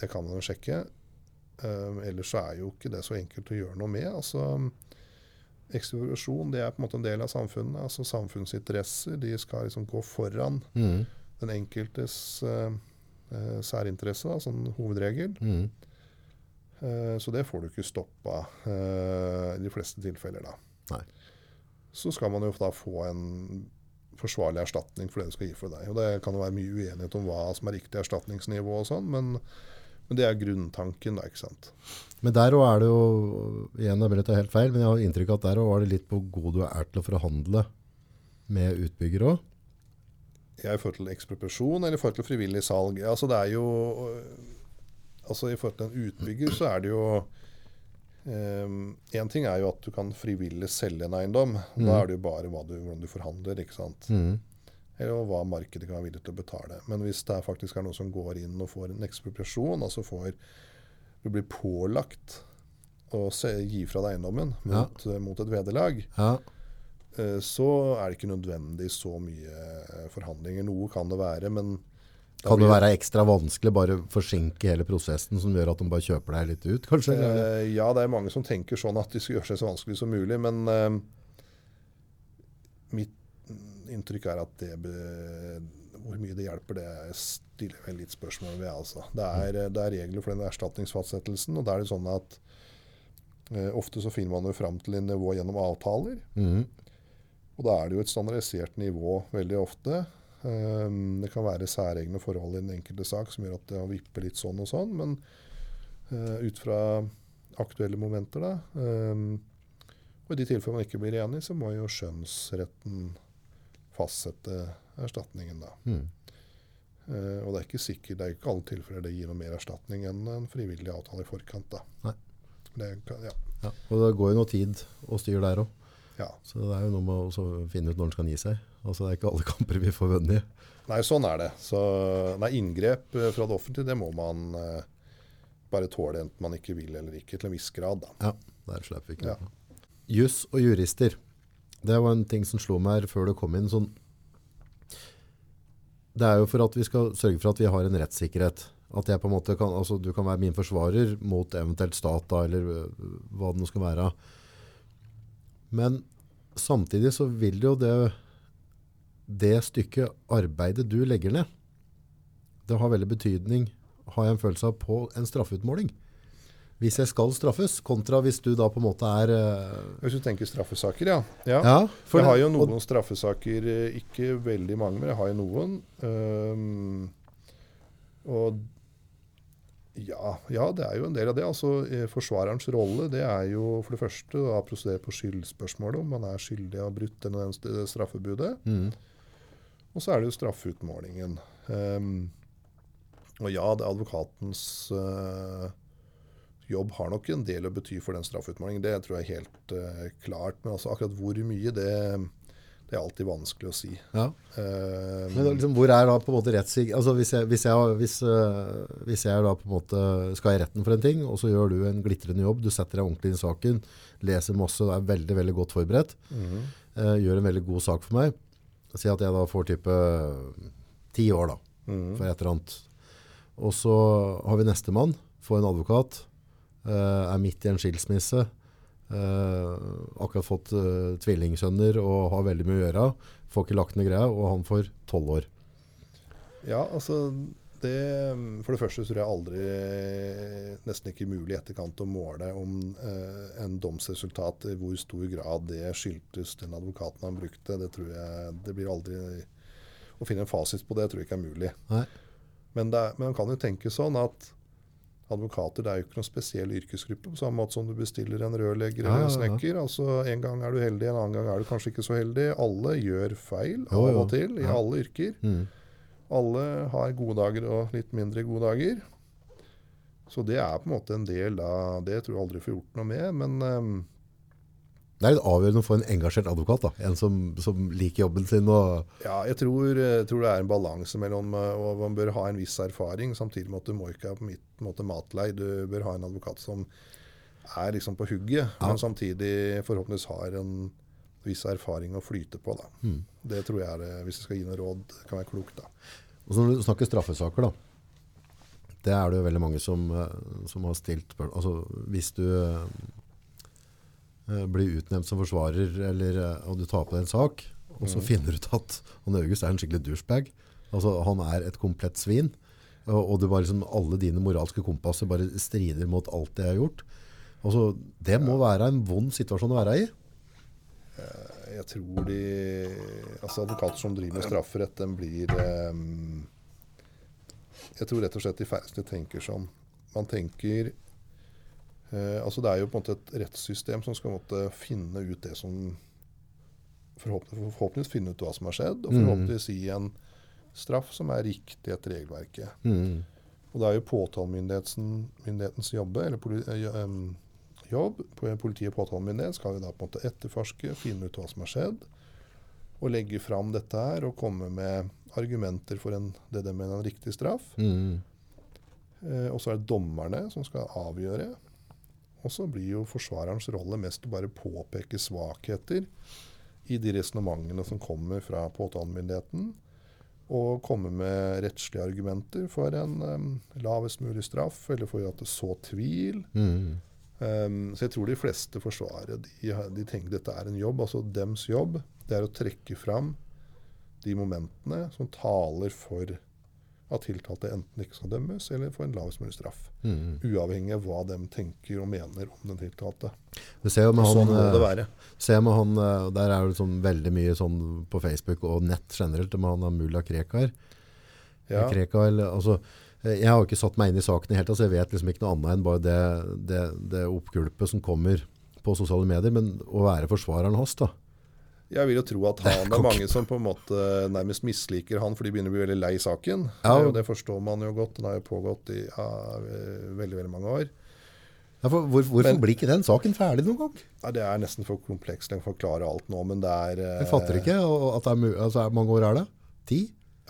Det kan man jo sjekke. Um, ellers så er jo ikke det så enkelt å gjøre noe med. altså Ekspropriasjon det er på en måte en del av samfunnet. altså Samfunnsinteresser de skal liksom gå foran Mm. den enkeltes uh, særinteresse, da, som hovedregel. Mm. Uh, så det får du ikke stoppa i de fleste tilfeller. da. Nei. Så skal man jo da få en forsvarlig erstatning for det du skal gi for deg. Og Det kan jo være mye uenighet om hva som er riktig erstatningsnivå, og sånn, men, men det er grunntanken. da, ikke sant? Men der òg er det jo Igjen, jeg er helt feil, men jeg har inntrykk av at der òg var det litt på god du er til å forhandle med utbygger òg. Ja, I forhold til ekspropriasjon eller i forhold til frivillig salg. Altså det er jo altså I forhold til en utbygger så er det jo Én ting er jo at du kan frivillig selge en eiendom. Mm. Da er det jo bare du, hvordan du forhandler. ikke sant? Mm. Eller hva markedet kan være villig til å betale. Men hvis det faktisk er noen som går inn og får en ekspropriasjon, altså får du blir pålagt å se, gi fra deg eiendommen mot, ja. mot et vederlag, Ja. eh, så er det ikke nødvendig så mye eh, forhandlinger. Noe kan det være, men da Kan det være ekstra vanskelig bare forsinke hele prosessen som gjør at de bare kjøper deg litt ut, kanskje? Eh, ja, det er mange som tenker sånn at de skal gjøre seg så vanskelig som mulig, men eh, mitt inntrykk er at det Hvor mye det hjelper, det stiller jeg litt spørsmål ved. Altså. Det, er, det er regler for den erstatningsfastsettelsen, og da er det sånn at eh, ofte så finner man jo fram til en nivå gjennom avtaler. Mm. Og da er det jo et standardisert nivå veldig ofte. Um, det kan være særegne forhold i den enkelte sak som gjør at det vipper litt sånn og sånn, men uh, ut fra aktuelle momenter, da um, Og i de tilfellene man ikke blir enig, så må jo skjønnsretten fastsette erstatningen, da. Mm. Uh, og det er ikke sikkert, det er ikke alle tilfeller det gir noe mer erstatning enn en frivillig avtale i forkant, da. Det ja. Ja. Og det går jo noe tid og styr der òg. ja. Så det er jo noe med å finne ut når den skal gi seg. Altså Det er ikke alle kamper vi får vunnet. Nei, sånn er det. Så, nei, inngrep eh, fra det offentlige, det må man eh, bare tåle enten man ikke vil eller ikke, til en viss grad. Da. Ja, der slipper vi ikke. Ja. Juss og jurister. Det var en ting som slo meg her før du kom inn. Sånn, det er jo for at vi skal sørge for at vi har en rettssikkerhet. At jeg på en måte kan, altså Du kan være min forsvarer mot eventuelt stat, da, eller øh, hva det nå skal være. Men samtidig så vil jo det det stykket arbeidet du legger ned, det har veldig betydning, har jeg en følelse av, på en straffeutmåling. Hvis jeg skal straffes, kontra hvis du da på en måte er uh... Hvis du tenker straffesaker, ja. ja. Ja, for jeg har jo og- noen straffesaker, eh, ikke veldig mange, men jeg har jo noen. Um, og ja, ja, det er jo en del av det. Altså, eh, Forsvarerens rolle det er jo for det første å prosedere på skyldspørsmålet, om man er skyldig av brutt eller den straffebudet. Mm. Og så er det jo straffeutmålingen. Um, og ja, det er advokatens eh, jobb har nok en del å bety for den straffeutmålingen. Det tror jeg er helt uh, klart. Men altså, akkurat hvor mye, det, det er alltid vanskelig å si. Ja. Uh, Men liksom, hvor er da på en måte rettssik... Altså hvis jeg, hvis, jeg, hvis, uh, hvis jeg da på en måte skal i retten for en ting, og så gjør du en glitrende jobb, du setter deg ordentlig inn i saken, leser masse, er veldig, veldig godt forberedt, mm. gjør en veldig god sak for meg. Si at jeg da får type ti år da, mm. for et eller annet. Og så har vi nestemann, får en advokat, er midt i en skilsmisse, øh, akkurat fått øh, tvillingsønner og har veldig mye å gjøre, får ikke lagt ned greia, og han får tolv år. Ja, altså det, For det første tror jeg aldri nesten ikke mulig i etterkant å måle om eh, en domsresultat i hvor stor grad det skyldtes den advokaten han brukte. Det tror jeg det blir aldri Å finne en fasit på det tror jeg ikke er mulig. Men, det men man kan jo tenke sånn at advokater det er jo ikke noen spesiell yrkesgruppe, på samme måte som du bestiller en rørlegger eller en snekker. Altså En gang er du heldig, en annen gang er du kanskje ikke så heldig. Alle gjør feil av og til i alle yrker. Mm. Alle har gode dager og litt mindre gode dager. Så det er på en måte en del av Det tror jeg aldri får gjort noe med. Men ehm, Det er litt avgjørende å få en engasjert advokat, da. En som, som liker jobben sin. Ja, jeg tror, jeg tror det er en balanse mellom eh, og Man bør ha en viss erfaring, samtidig med at du må ikke på mitt måte matlei. Du bør ha en advokat som er liksom på hugget, Ja. men samtidig forhåpentligvis har en viss erfaring å flyte på. Da. Mm. Det tror jeg er, det, hvis jeg skal gi noe råd, kan være klokt. da. og så når du snakker straffesaker, da. Det er det jo veldig mange som, eh, som har stilt spørsmål Altså hvis du eh, blir utnevnt som forsvarer, eller, eh, og du tar på deg en sak, og så Mhm. finner du ut at han August er en skikkelig douchebag. Altså han er et komplett svin. Og, og liksom, alle dine moralske kompasser bare strider mot alt det jeg har gjort. Altså, det må være en vond situasjon å være i. Eh, Jeg tror de altså Advokater som driver med strafferett, den blir um, Jeg tror rett og slett de færreste tenker sånn. Man tenker eh, altså Det er jo på en måte et rettssystem som skal måtte finne ut det som forhåpentlig, Forhåpentligvis finne ut hva som har skjedd, og Mm. forhåpentligvis gi en straff som er riktig etter regelverket. Mm. Og det er jo påtalemyndighetens jobbe, eller poli, eh, jobb. På Politi og påtalemyndighet skal jo da på en måte etterforske, finne ut hva som har skjedd. Og legge fram dette her og komme med argumenter for en, det de mener er en riktig straff. Mm. Eh, og så er det dommerne som skal avgjøre. Og så blir jo forsvarerens rolle mest å bare påpeke svakheter i de resonnementene som kommer fra påtalemyndigheten. Og komme med rettslige argumenter for en um, lavest mulig straff, eller for at det så tvil. Mm. Um, så jeg tror de fleste forsvarere de, de tenker dette er en jobb. Altså dems jobb det er å trekke fram de momentene som taler for at tiltalte enten ikke skal dømmes, eller få en lavest mulig straff. Mm. Uavhengig av hva de tenker og mener om den tiltalte. Du ser jo med han, sånn må det eh, være. ser med han eh, Der er det sånn veldig mye sånn på Facebook og nett generelt med han Mulla Krekar. Ja. Krekar altså, eh, jeg har ikke satt meg inn i saken i hele tatt, så jeg vet liksom ikke noe annet enn bare det, det, det oppgulpet som kommer på sosiale medier. Men å være forsvareren hans, da. Jeg vil jo tro at han, det er mange som på en måte nærmest misliker han, for de begynner å bli veldig lei saken. Ja. Og det forstår man jo godt. Den har jo pågått i ja, veldig veldig mange år. Ja, for, hvor, hvorfor Men- blir ikke den saken ferdig noen gang? Ja, det er nesten for komplekst å forklare alt nå, men det er eh, Jeg fatter ikke at det er altså, mange år er det? Ti?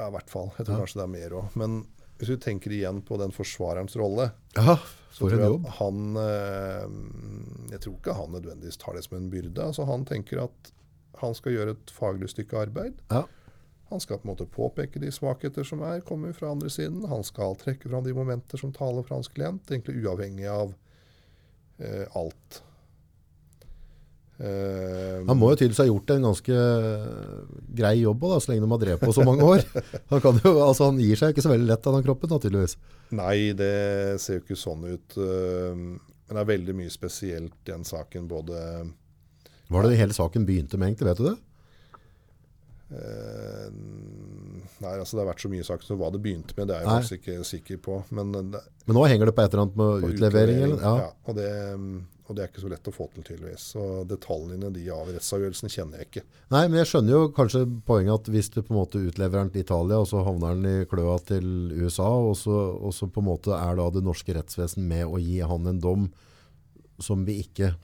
Ja, i hvert fall. Jeg tror kanskje det er mer òg. Men hvis du tenker igjen på den forsvarerens rolle, Ja, så for en jeg jobb. at han eh, Jeg tror ikke han nødvendigvis tar det som en byrde. Altså Han tenker at han skal gjøre et faglig stykke arbeid. Ja. Han skal på en måte påpeke de svakheter som er, kommer fra andre siden. Han skal trekke fram de momenter som taler for hans klient, egentlig uavhengig av eh, alt. Uh, Han må jo tydeligvis ha gjort en ganske grei jobb da, så lenge de har drevet på så mange år. Han, kan jo, altså, han gir seg ikke så veldig lett av den kroppen, da, tydeligvis. Nei, det ser jo ikke sånn ut. eh, Men det er veldig mye spesielt i den saken. Både Var det hele saken begynte med, egentlig? Vet du det? eh, Nei, altså det har vært så mye saker, så hva det begynte med, det er jeg Nei. faktisk ikke sikker på. Men eh, det, Men nå henger det på et eller annet med utlevering? Eller? Ja. ja, og, det, og det er ikke så lett å få til, tydeligvis. Så detaljene de av rettsavgjørelsen kjenner jeg ikke. Nei, men jeg skjønner jo kanskje poenget at hvis du på en måte utleverer den til Italia, og så havner den i kløa til USA, og så, og så på en måte er da det norske rettsvesen med å gi han en dom som vi ikke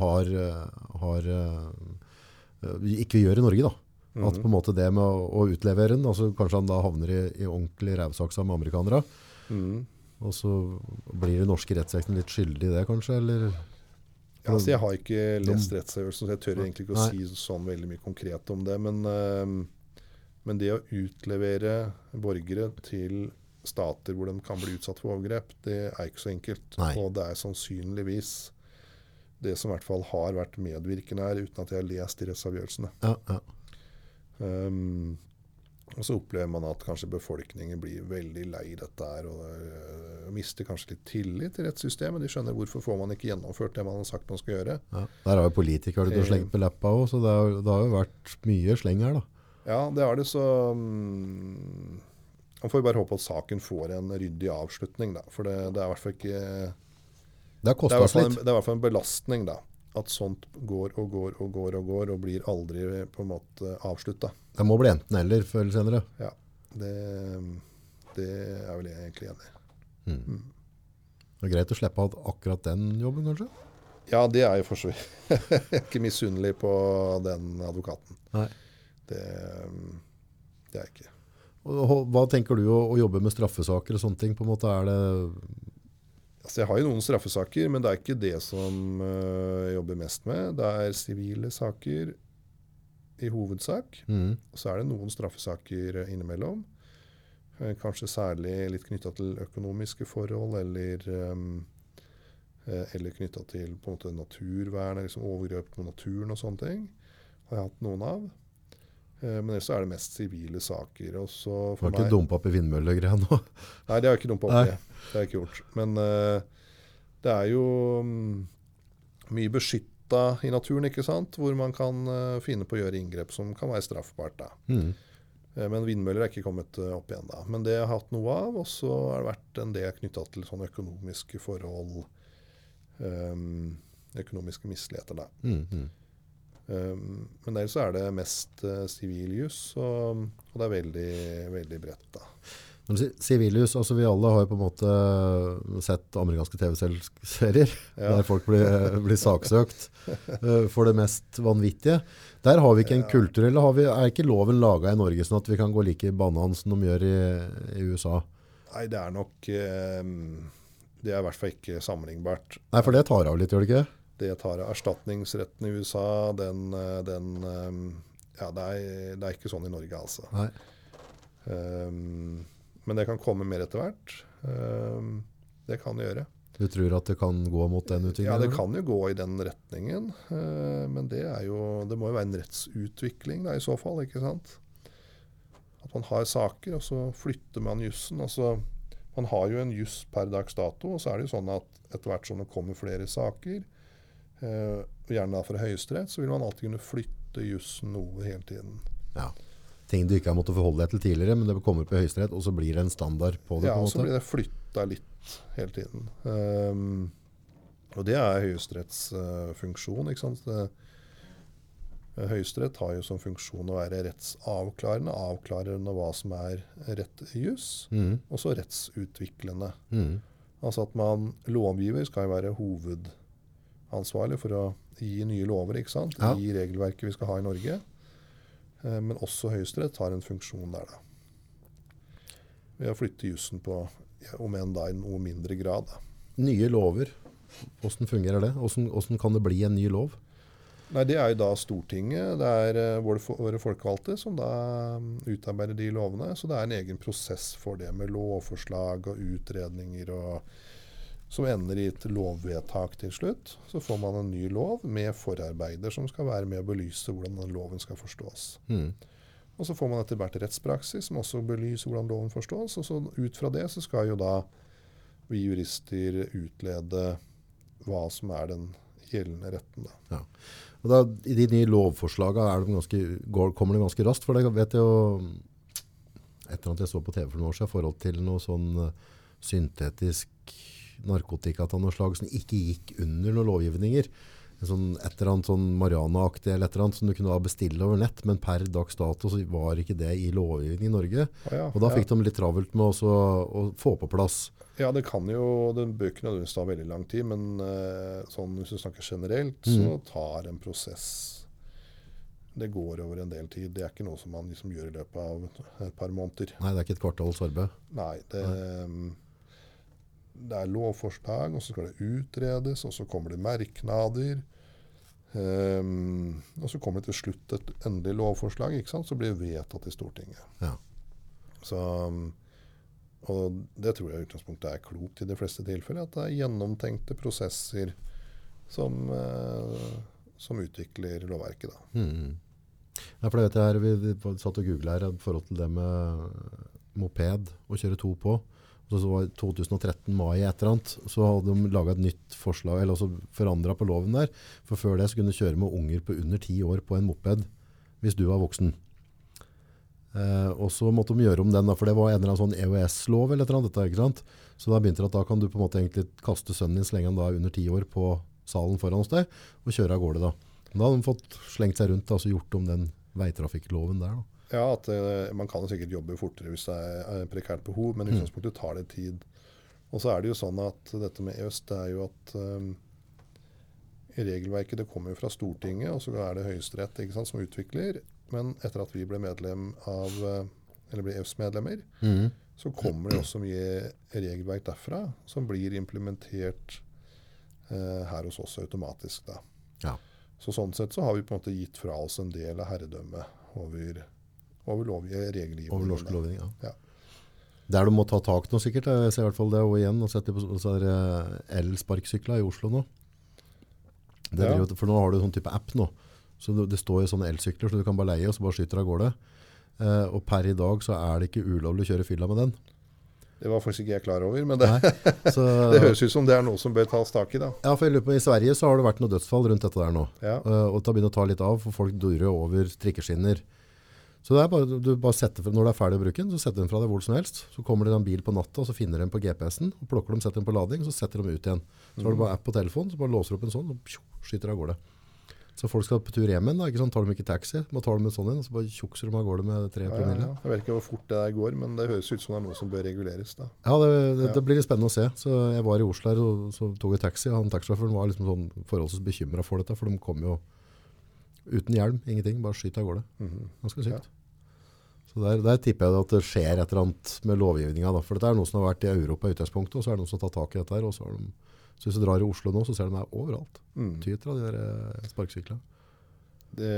har, eh, har eh, vi ikke gjør i Norge da. At Mhm. på en måte det med å, å utlevere den, altså kanskje han da havner i, i ordentlig rævsaksa med amerikanere, Mm. og så blir den norske rettssekten litt skyldig i det kanskje, eller? Ja, altså jeg har ikke lest rettsavgjørelsen, så jeg tør egentlig ikke å Nei. si sånn veldig mye konkret om det. Men, eh, men det å utlevere borgere til stater hvor de kan bli utsatt for overgrep, det er ikke så enkelt. Nei. Og det er sannsynligvis det som i hvert fall har vært medvirkende her, uten at jeg har lest de rettsavgjørelsene. Ja, ja. Um, og så opplever man at kanskje befolkningen blir veldig lei dette her og øh, mister kanskje litt tillit til rettssystemet. De skjønner hvorfor får man ikke gjennomført det man har sagt man skal gjøre. ja. Der har jo politikere Eh. slengt på leppa også, så det har, det har jo vært mye sleng her da. Ja, det er det, så mm, Man får bare håpe at saken får en ryddig avslutning, da. For det, det er i hvert fall ikke Det har kostet oss litt. en, det er i hvert fall en belastning, da. At sånt går og går og går og går og blir aldri på en måte avslutta. Det må bli enten eller før eller senere. Det, det er vel jeg egentlig enig i. Mm. Det er greit å slippe av akkurat den jobben, kanskje? Ja, det er jo for så vidt. Ikke misunnelig på den advokaten. Nei. Det, det er jeg ikke. Hva tenker du å, å jobbe med straffesaker og sånne ting? På en måte er det Altså, jeg har jo noen straffesaker, men det er ikke det som øh, jeg jobber mest med. Det er sivile saker i hovedsak. mm, Så er det noen straffesaker eh, innimellom. Eh, Kanskje særlig litt knytta til økonomiske forhold, eller, eh, eller knytta til på en måte naturvern, liksom overgrep på naturen og sånne ting. Har jeg hatt noen av. Eh, Men ellers er det mest sivile saker. Og så Du for har ikke dumpa opp i vindmøllegreia nå? Nei, det har jeg ikke dumpa opp i. Det har jeg ikke gjort. Men uh, det er jo um, mye beskytta i naturen, ikke sant? Hvor man kan uh, finne på å gjøre inngrep som kan være straffbart. da. Mm. Uh, Men vindmøller er ikke kommet opp igjen da. Men det har jeg hatt noe av. Og så har det vært en del knytta til sånne økonomiske forhold. Um, økonomiske misligheter, da. Mm, mm. Ehm, men der så er det mest uh, sivil juss, og, og det er veldig, veldig bredt, da. Når Sivilius, altså vi alle har jo på en måte sett amerikanske TV-serier Ja. der folk blir, blir saksøkt uh, for det mest vanvittige. Der har vi ikke en Ja. kultur, eller har vi, er ikke loven laga i Norge sånn at vi kan gå like banan som de gjør i, i USA? Nei, det er nok eh, Det er i hvert fall ikke sammenlignbart. Nei, for det tar av litt, gjør det ikke? Det tar erstatningsretten i USA, den, eh, den eh, Ja, det er, det er ikke sånn i Norge, altså. Um, men det kan komme mer etter hvert. Um, det kan det gjøre. Du tror at det kan gå mot den utviklingen? Ja, det kan jo gå i den retningen. Uh, men det er jo Det må jo være en rettsutvikling da, i så fall, ikke sant? At man har saker, og så flytter man jussen. Altså, man har jo en juss per dags dato, og så er det jo sånn at etter hvert som det kommer flere saker, og gjerne da fra Høyesterett, så vil man alltid kunne flytte jussen noe hele tiden. Ja. Ting du ikke har måttet forholde deg til tidligere, men det kommer på høyesterett, og så blir det en standard på det? Ja, på og så blir det flytta litt hele tiden. Um, og det er Høyesteretts uh, funksjon. ikke sant? Eh, Høyesterett har jo som funksjon å være rettsavklarende, avklarende hva som er rett juss, mm. og så rettsutviklende. Mm. Altså at man, lovgiver skal jo være hovedansvarlig for å gi nye lover, ikke sant? Ja. I regelverket vi skal ha i Norge. Eh, Men også Høyesterett har en funksjon der, da. Ved å flytte jussen på, ja, om enn da i noe mindre grad. Da. Nye lover, hvordan fungerer det? Hvordan, hvordan kan det bli en ny lov? Nei, Det er jo da Stortinget, det er eh, våre, våre folkevalgte, som da mm, utarbeider de lovene. Så det er en egen prosess for det, med lovforslag og utredninger og som ender i et lovvedtak til slutt. Så får man en ny lov med forarbeider som skal være med å belyse hvordan den loven skal forstås. Mm. Og så får man etter hvert rettspraksis som også belyser hvordan loven forstås. Og så ut fra det så skal jo da vi jurister utlede hva som er den gjeldende retten. Da. Og da, I de nye lovforslagene er de kommer de ganske raskt, for det vet jeg jo etter at jeg så på TV for noen år siden, i forhold til noe sånn syntetisk narkotika av noe slag som ikke gikk under noen lovgivninger. En sånn, et eller annet sånn Mariana-aktig eller et eller annet som du kunne bestille over nett, men per dags dato så var ikke det i lovgivning i Norge. Ja, Og da ja. fikk de litt travelt med også å få på plass. Ja, det kan jo Den bør ikke nødvendigvis ta veldig lang tid, men eh, sånn, hvis du snakker generelt, Mm. så tar en prosess Det går over en del tid. Det er ikke noe som man liksom gjør i løpet av et par måneder. Nei, det er ikke et kvartals arbeid. Nei, det, det er lovforslag, og så skal det utredes, og så kommer det merknader. Um, og så kommer det til slutt et endelig lovforslag, ikke sant? så blir det vedtatt i Stortinget. Ja. Så, og det tror jeg i utgangspunktet er klokt i de fleste tilfeller. At det er gjennomtenkte prosesser som, uh, som utvikler lovverket. Da. Mm. Ja, for det vet jeg her, vi, vi satt og googlet her i forhold til det med moped å kjøre to på. Så, så var det 2013 mai et eller annet, så hadde de laget et nytt forslag, eller altså forandret på loven der. For før det så kunne du kjøre med unger på under ti år på en moped, hvis du var voksen. Eh, og så måtte de gjøre om den, da, for det var en eller annen sånn EOS-lov eller et eller annet? Så da begynte det at da kan du på en måte egentlig kaste sønnen din så lenge han da er under ti år på salen foran hos deg, og kjøre av gårde da. Da hadde de fått slengt seg rundt, altså gjort om den veitrafikkloven der da. Ja, at uh, Man kan jo sikkert jobbe fortere hvis det er prekært behov, men i Mm. utgangspunktet tar det tid. Og så er det jo sånn at dette med EØS, det er jo at um, regelverket det kommer jo fra Stortinget, og så er det Høyesterett som utvikler. Men etter at vi ble medlem av, eh, eller ble EØS-medlemmer, så kommer det også mye regelverk derfra som blir implementert eh, her hos oss automatisk. Da. Ja. Så sånn sett så har vi på en måte gitt fra oss en del av herredømmet over, over lovlige regelgivningen. Over norsk lovgivning, ja. Ja. Der du må ta tak nå sikkert, jeg ser i hvert fall det og igjen, og sette på så er det el-sparksykler i Oslo nå. Det Ja. driver, for nå har du en sånn type app nå, så det, står jo sånne elsykler, så du kan bare leie, og så bare skyter av gårde. Eh, og per i dag så er det ikke ulovlig å kjøre fylla med den. Det var faktisk ikke jeg klar over, men det, Så, det høres ut som det er noe som bør tas tak i. da. ja, for jeg lurer på, I Sverige så har det vært noe dødsfall rundt dette der nå. Ja. Uh, og det har begynt å ta litt av, for folk durer over trikkeskinner. Så det er bare, du bare setter, fra- når du er ferdig å bruke den, så setter den fra deg hvor som helst. Så kommer det en bil på natta, og så finner de den på GPS-en, og plukker dem, setter dem på lading, så setter de ut igjen. Så har du bare app på telefonen, så bare låser du opp en sånn, og pjo, skyter av gårde. Så folk skal på tur hjem igjen, da, ikke sant? tar de ikke taxi, må ta dem en sånn en, og så bare tjukser de av gårde med tre Ja, ja, promille. ja. Jeg vet ikke hvor fort det der går, men det høres ut som det er noe som bør reguleres. da. Ja, det, det, det blir litt spennende å se. Så jeg var i Oslo her, og så tok jeg taxi, og han taxisjåføren var liksom sånn forholdsvis bekymra for dette, for de kom jo uten hjelm, ingenting, bare skyt av gårde. Mhm. Ganske sykt. Så der, der tipper jeg at det skjer et eller annet med lovgivninga. For dette er noe som har vært i Europa i utgangspunktet, og så er det noen som har tatt tak i dette her. Og så har de, så hvis du drar i Oslo nå, så ser de det overalt. Mm. Tyter av de der eh, sparkesyklene. Det,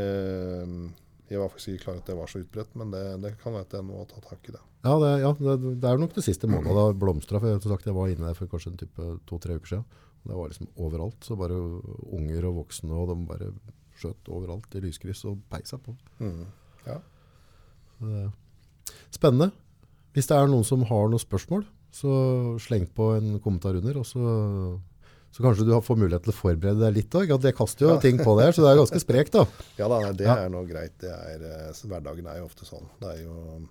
jeg var faktisk ikke klar over at det var så utbredt, men det, det kan være at jeg nå har tatt tak i det. Ja, det, ja det, det er nok det siste måneden da blomstra. For jeg, sagt, jeg var inne der for kanskje en type to-tre uker siden. Det var liksom overalt. Så bare unger og voksne, og de bare skjøt overalt i lyskryss og peisa på. Mm. Ja. Spennende. Hvis det er noen som har noen spørsmål, så sleng på en kommentar under, og så, så kanskje du får mulighet til å forberede deg litt òg. Jeg kaster jo Ja. ting på det her, så det er ganske sprekt, da. Ja da, det er nå greit. Det er, eh, så hverdagen er jo ofte sånn. Det er jo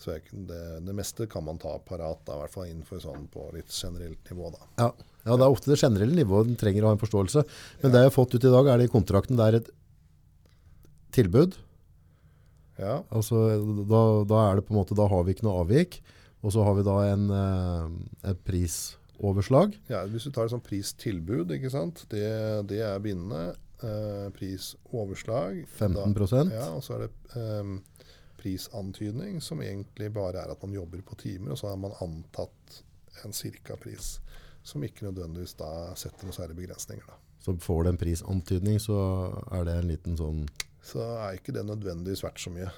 så det, det meste kan man ta parat, da, i hvert fall innenfor sånn på litt generelt nivå. da. Ja. ja, det er ofte det generelle nivået den trenger å ha en forståelse. Men det jeg har fått ut i dag, er det i kontrakten. Det er et tilbud. Ja, Altså, da, da er det på en måte, da har vi ikke noe avvik. Og så har vi da en, en et prisoverslag. ja Hvis du tar et sånt pristilbud, ikke sant? Det, det er bindende. Eh, prisoverslag. 15 Da, ja, og så er det eh, prisantydning, som egentlig bare er at man jobber på timer, og så har man antatt en cirka-pris. Som ikke nødvendigvis da setter noen særlige begrensninger. da. Så får du en prisantydning, så er det en liten sånn Så er ikke det nødvendigvis verdt så mye.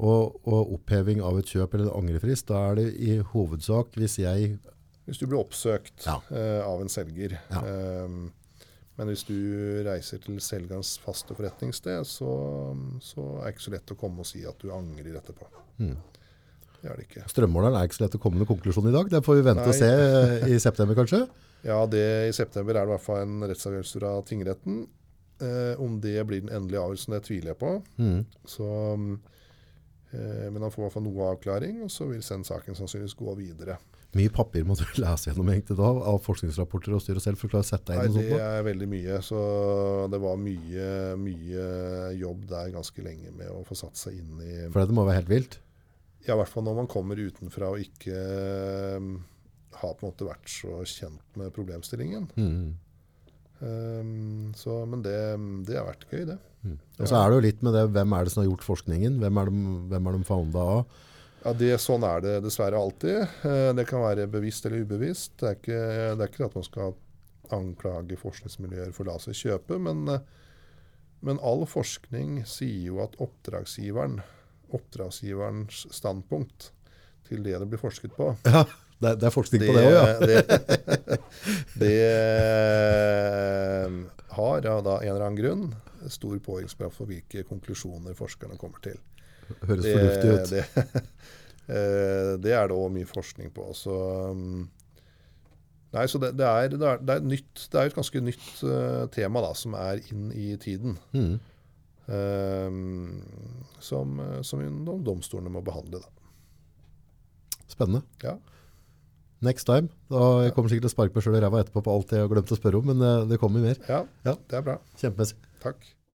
Og, og oppheving av et kjøp eller angrefrist, da er det i hovedsak hvis jeg Hvis du blir oppsøkt Ja. uh, av en selger. Ja. ehm, men hvis du reiser til selgerens faste forretningssted, så, så er det ikke så lett å komme og si at du angrer etterpå. Mm. Det er det ikke. Strømmåleren er ikke så lett å komme med konklusjon i dag. Det får vi vente og se eh, i september, kanskje. Ja, det, I september er det i hvert fall en rettsavgjørelse fra tingretten. Eh, om det blir den endelige avgjørelsen, det tviler jeg på. Mm. Så, eh, men han får i hvert fall noe avklaring, og så vil den saken sannsynligvis gå videre. Mye papir må du lese gjennom egentlig da, av forskningsrapporter og styre selv for å klare å sette deg Nei, inn i det er veldig mye. Så det var mye, mye jobb der ganske lenge med å få satt seg inn i. For det må være helt vilt. Ja, i hvert fall når man kommer utenfra og ikke um, har på en måte vært så kjent med problemstillingen. Mm. Um, så, men det, det har vært gøy, det. Mm. Og så er det jo litt med det, hvem er det som har gjort forskningen? Hvem er de, hvem er de founda av? Ja, det, Sånn er det dessverre alltid. Eh, Det kan være bevisst eller ubevisst. Det er ikke, det er ikke at man skal anklage forskningsmiljøer for å la seg kjøpe, men, men all forskning sier jo at oppdragsgiveren, oppdragsgiverens standpunkt til det det blir forsket på Ja, det, det er forskning på det òg, ja. det, det eh, har av da en eller annen grunn stor påvirkningskraft for hvilke konklusjoner forskerne kommer til. Høres Det, fornuftig ut. det, eh, det er det òg mye forskning på. Så, um, nei, så det, det, er, det, er, det, er nytt, det er et ganske nytt uh, tema da, som er inn i tiden. Mm. Um, som, som domstolene må behandle. Da. Spennende. Ja. Next time. Da jeg kommer sikkert til å sparke meg sjøl i ræva etterpå på alt jeg har glemt å spørre om, men det kommer mer. Ja, Ja. det er bra. Kjempemessig. Takk.